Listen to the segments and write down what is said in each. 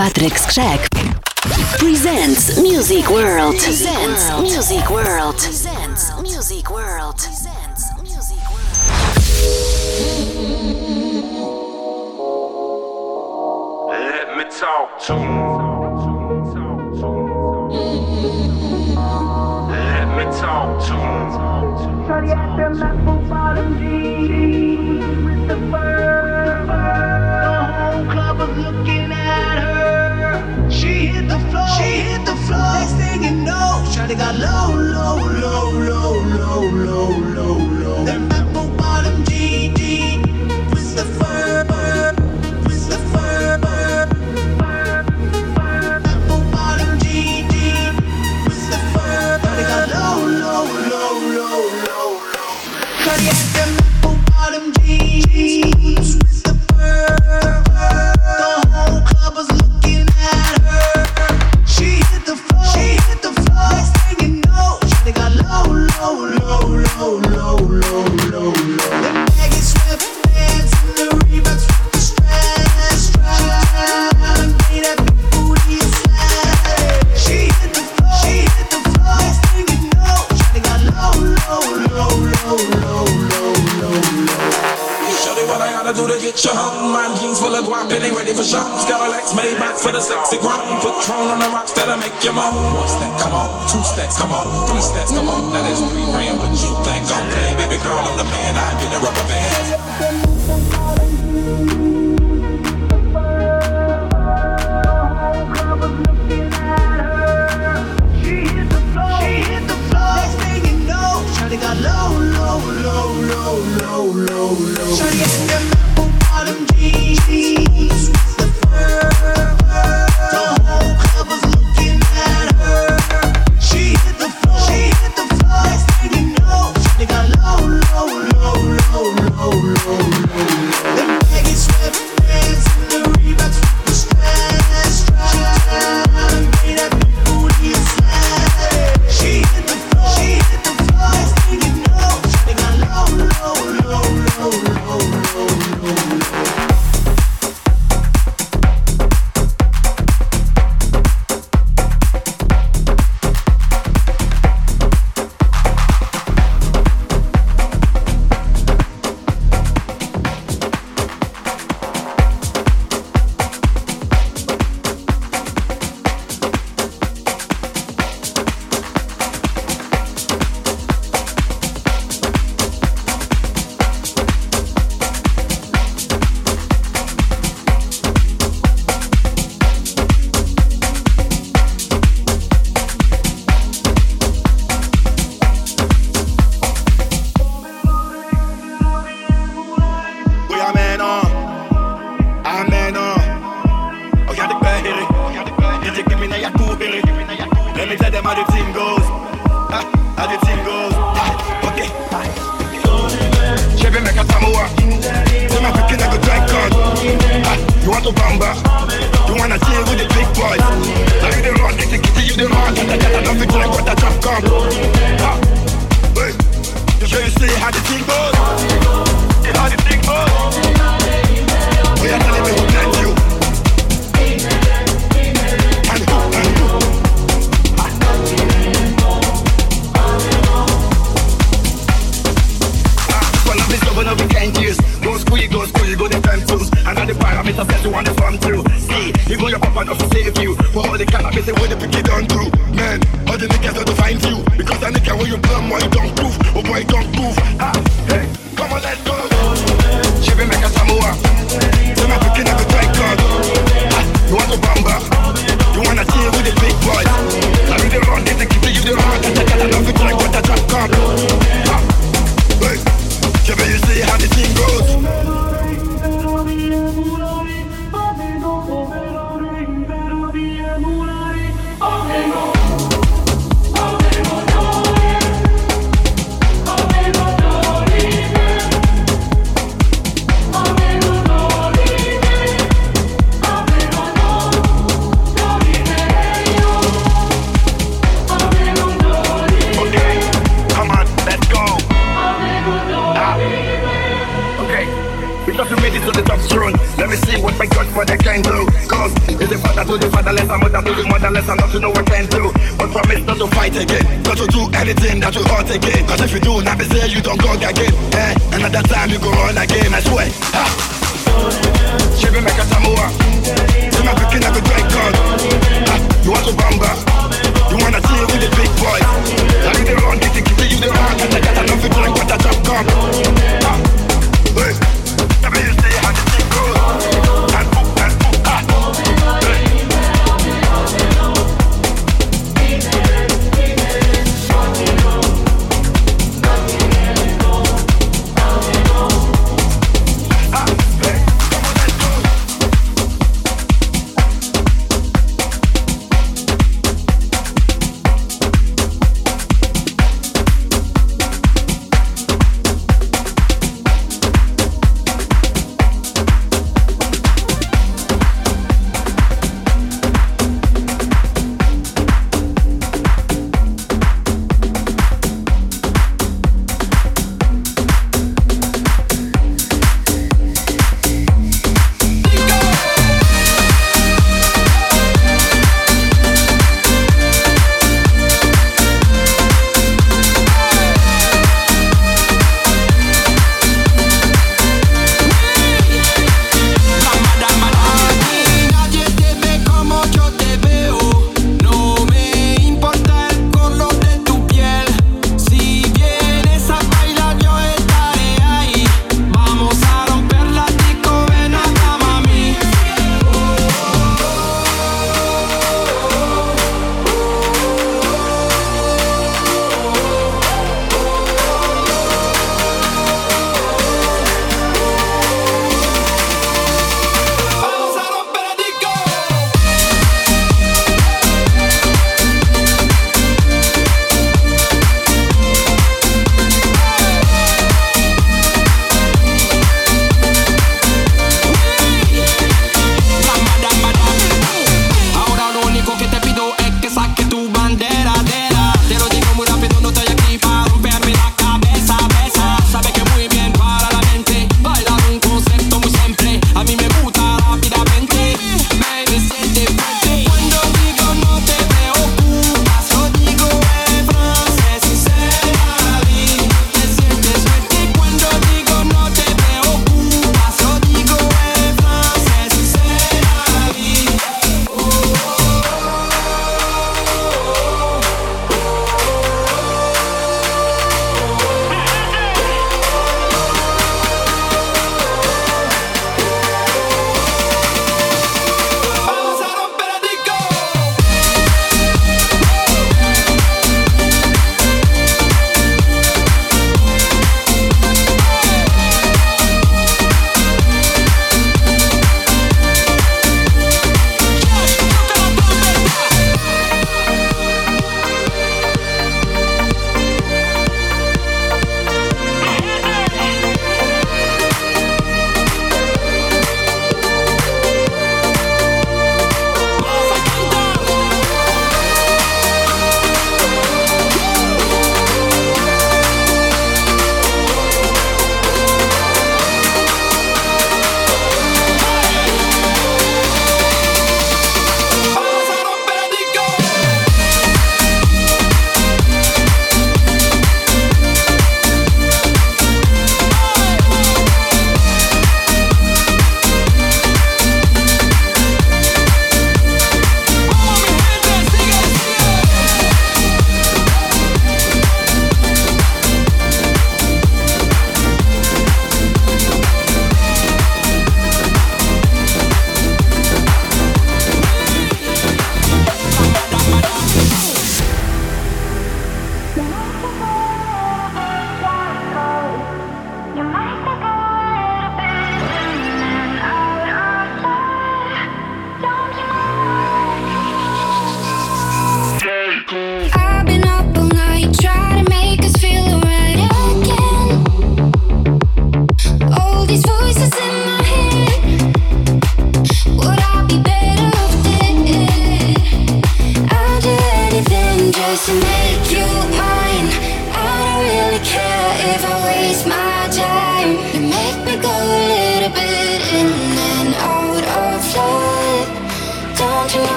Patrick Skrzek presents Music World. Presents Music World. Presents Music World. Presents Music World. Let me talk to you. Let me talk to you. Bottom with the. they got low, low, low. that'll make you moan. One step, come on. Two steps, come on. Three steps, come on. Now that's three ran. What you think I'm playing? Baby girl, I'm the man. I've been a rubber band. got low, low, low, low, low, low, low. Shawty, I said you want to fun too. See, even your papa doesn't save you. For all the cannabis, they would pick it on. Man, all the niggas don't find you. Because that nigga, when you plum, why you don't prove? Oh boy, don't prove. Anything that you hurt again Cause if you do, now be say you don't go again Eh, another time you go run again, I swear. Ha! She be make a Samoa. Say my pikin I go drink God Ha! You want to bamba? You wanna see with the big boys I need to run, get it, get it, you the run Cause I got enough to drink, but I jump gum.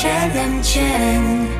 却难见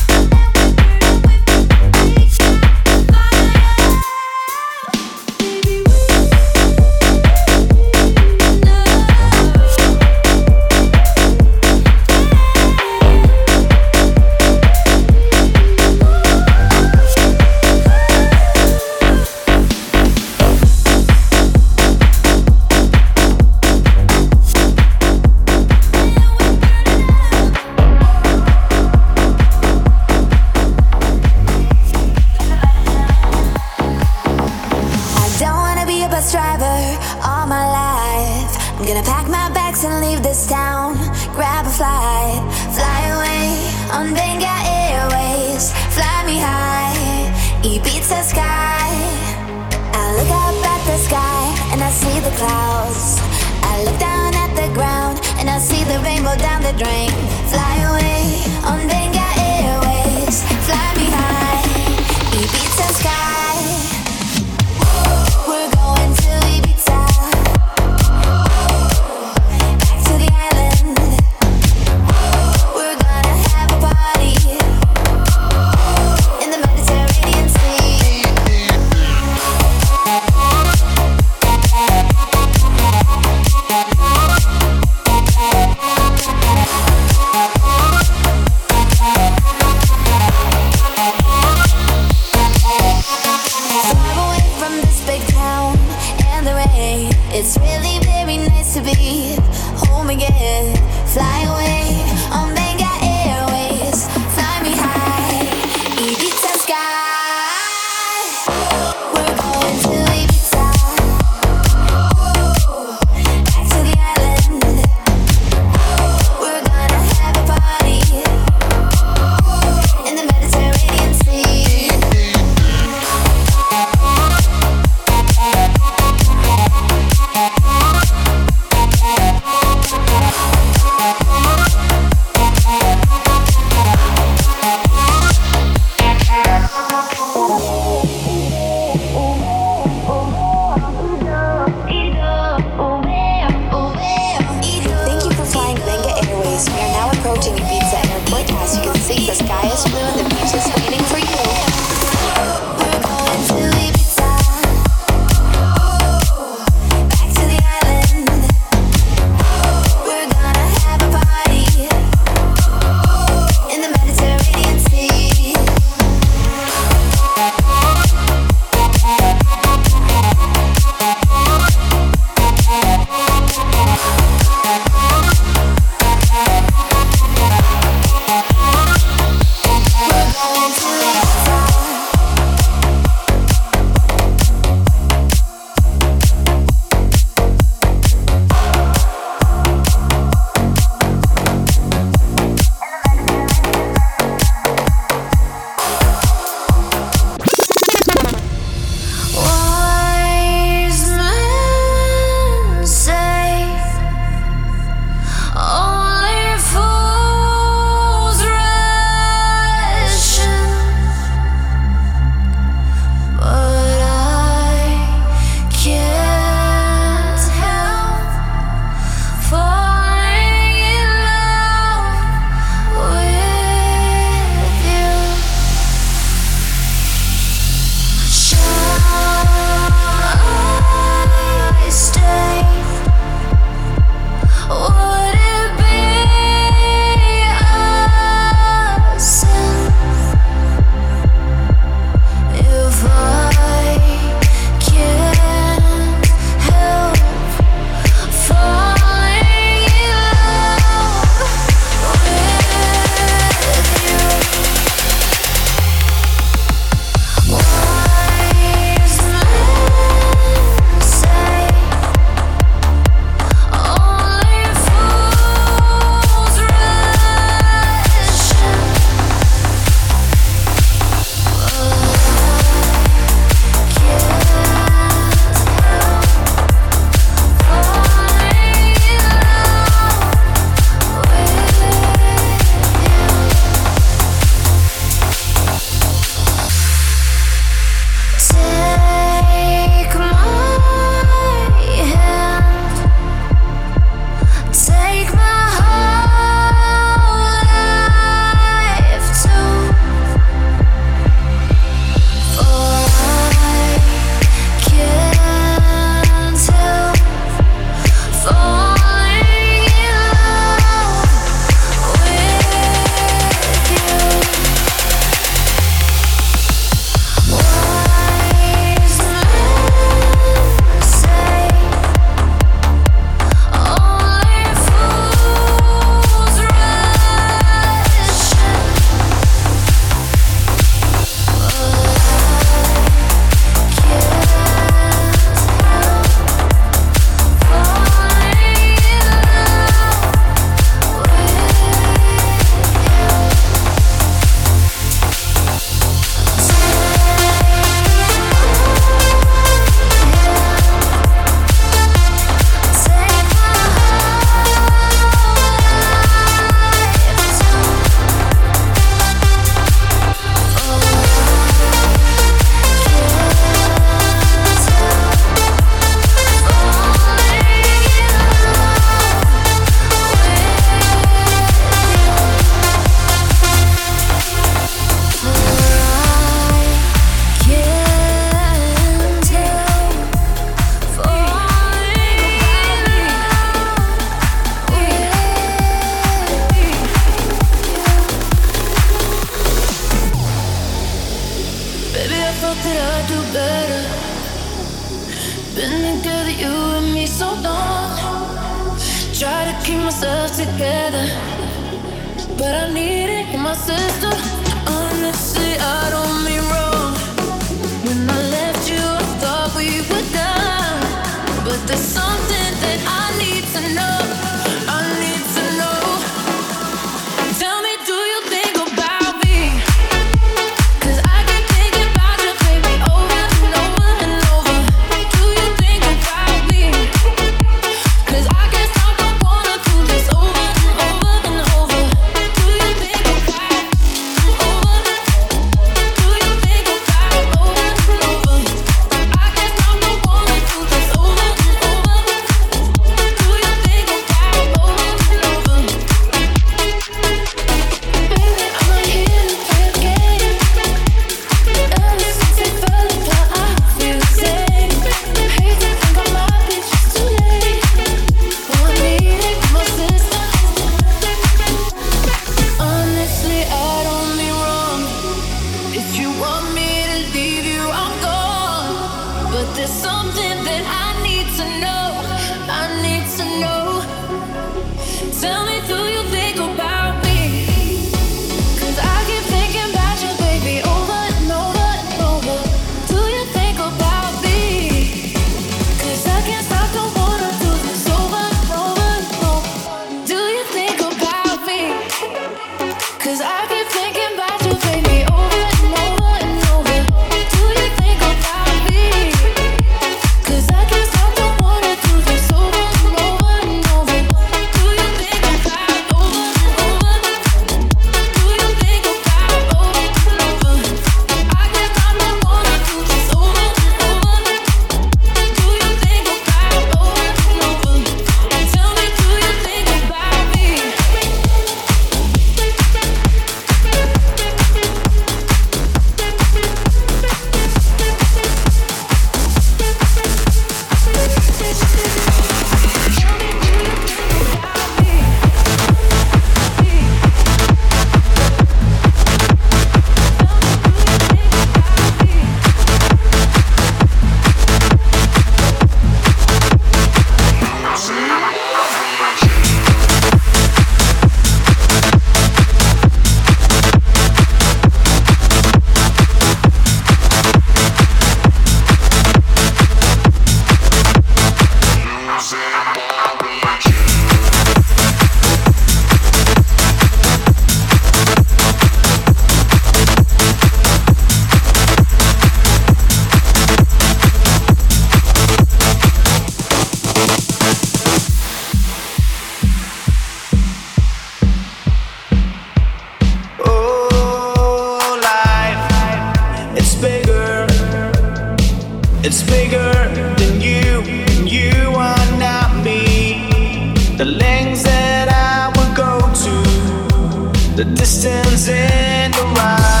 and the rise.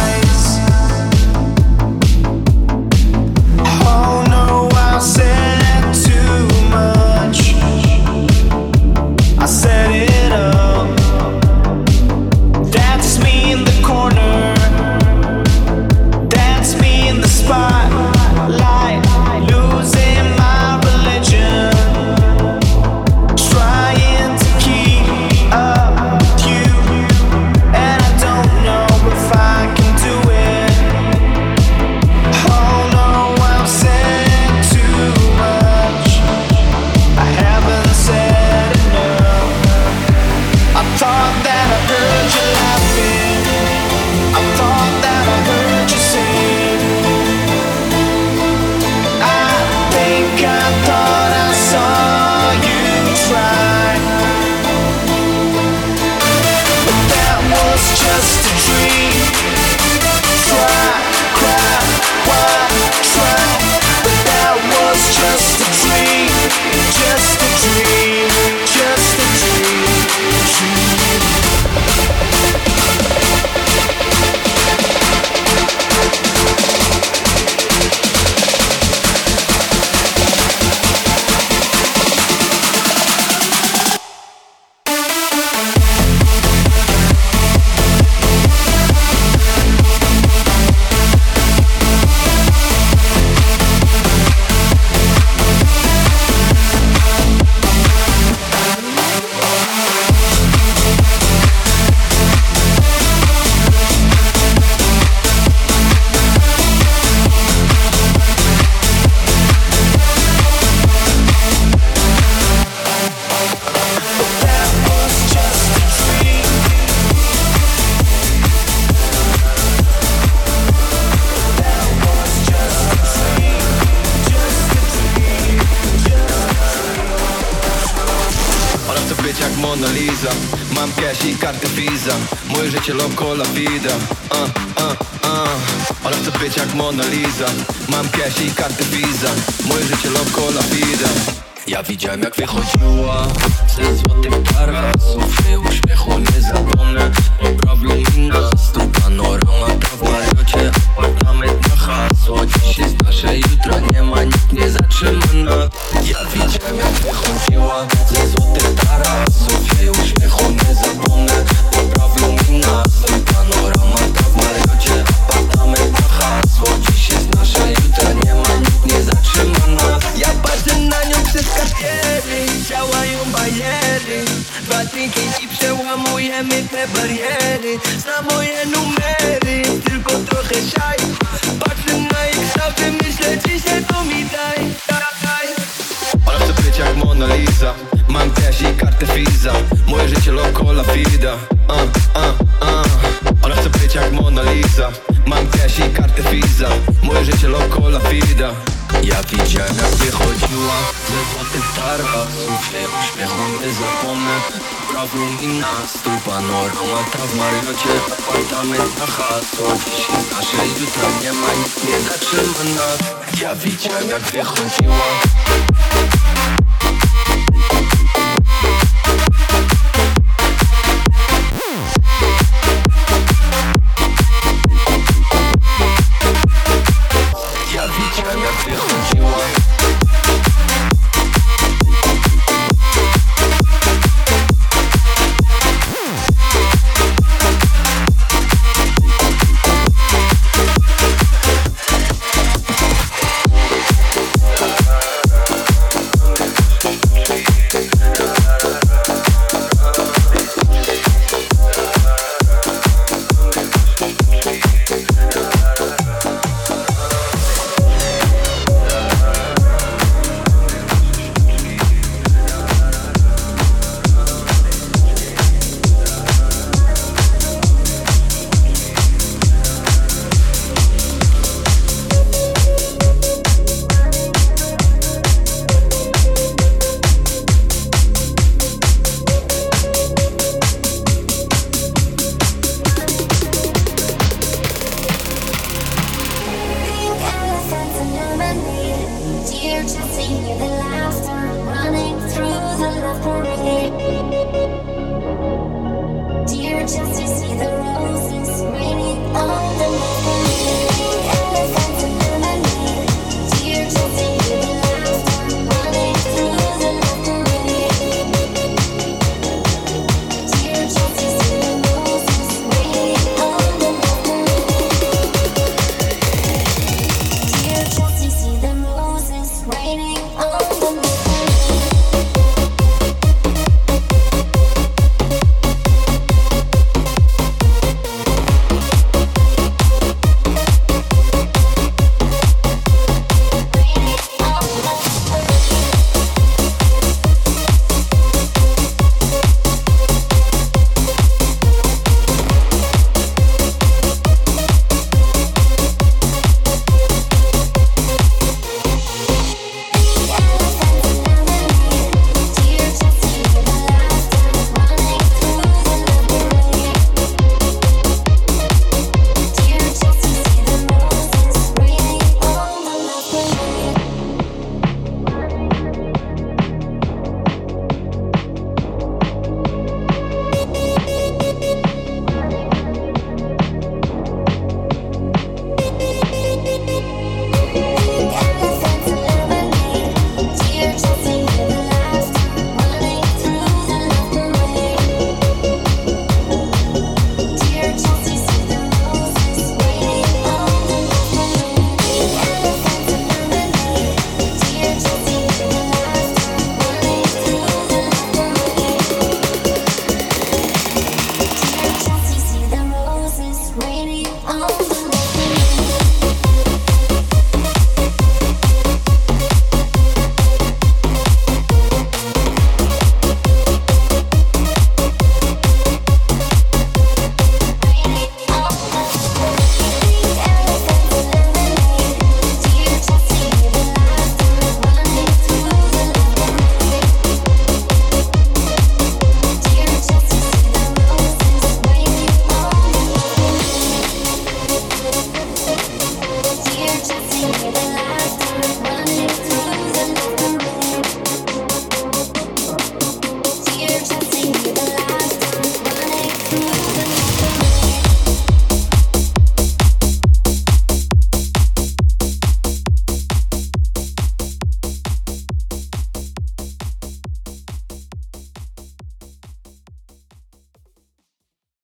Kartę Visa. Moje życie loco la vida uh, uh, uh. Ona chce być jak Mona Lisa. Mam cash i kartę Visa. Moje życie loco la vida Ja widziałem jak wychodziła Ze złotych tarasów. Jej uśmiechu nie zapomnę Popraw lumina Stół panorama Ta w Mariocie Apartament na hasło. Dziś jest nasze jutro Nie ma nikt nie zatrzyma. Nas Ja widziałem jak wychodziła Ze złotych tarasów. Jej uśmiechu nie zapomnę Popraw lumina Stół panorama Ta w Mariocie Apartament na hasło. Dziś jest nasze jutro Nie ma przez kartiery Działają bajery Dwa drinki i przełamujemy te bariery. Zna moje numery Tylko trochę szaj. Patrzę na ich kształty Myślę dzisiaj to mi daj. Daj. Ona chce być jak Mona Lisa? Mam cash i kartę Visa Moje życie loco la vida. Uh, uh, uh. Ona chce być jak Mona Lisa? Mam cash i kartę Visa Moje życie loco la vida Ja widziałem jak wychodziła. Ze złotych tarasów Jej uśmiechu nie zapomnę. Praw lumina Stół panorama Ta w Mariocie. Apartament na hasło Dziś jest jutro Nie ma nikt nie zatrzyma nas Ja widziałem jak wychodziła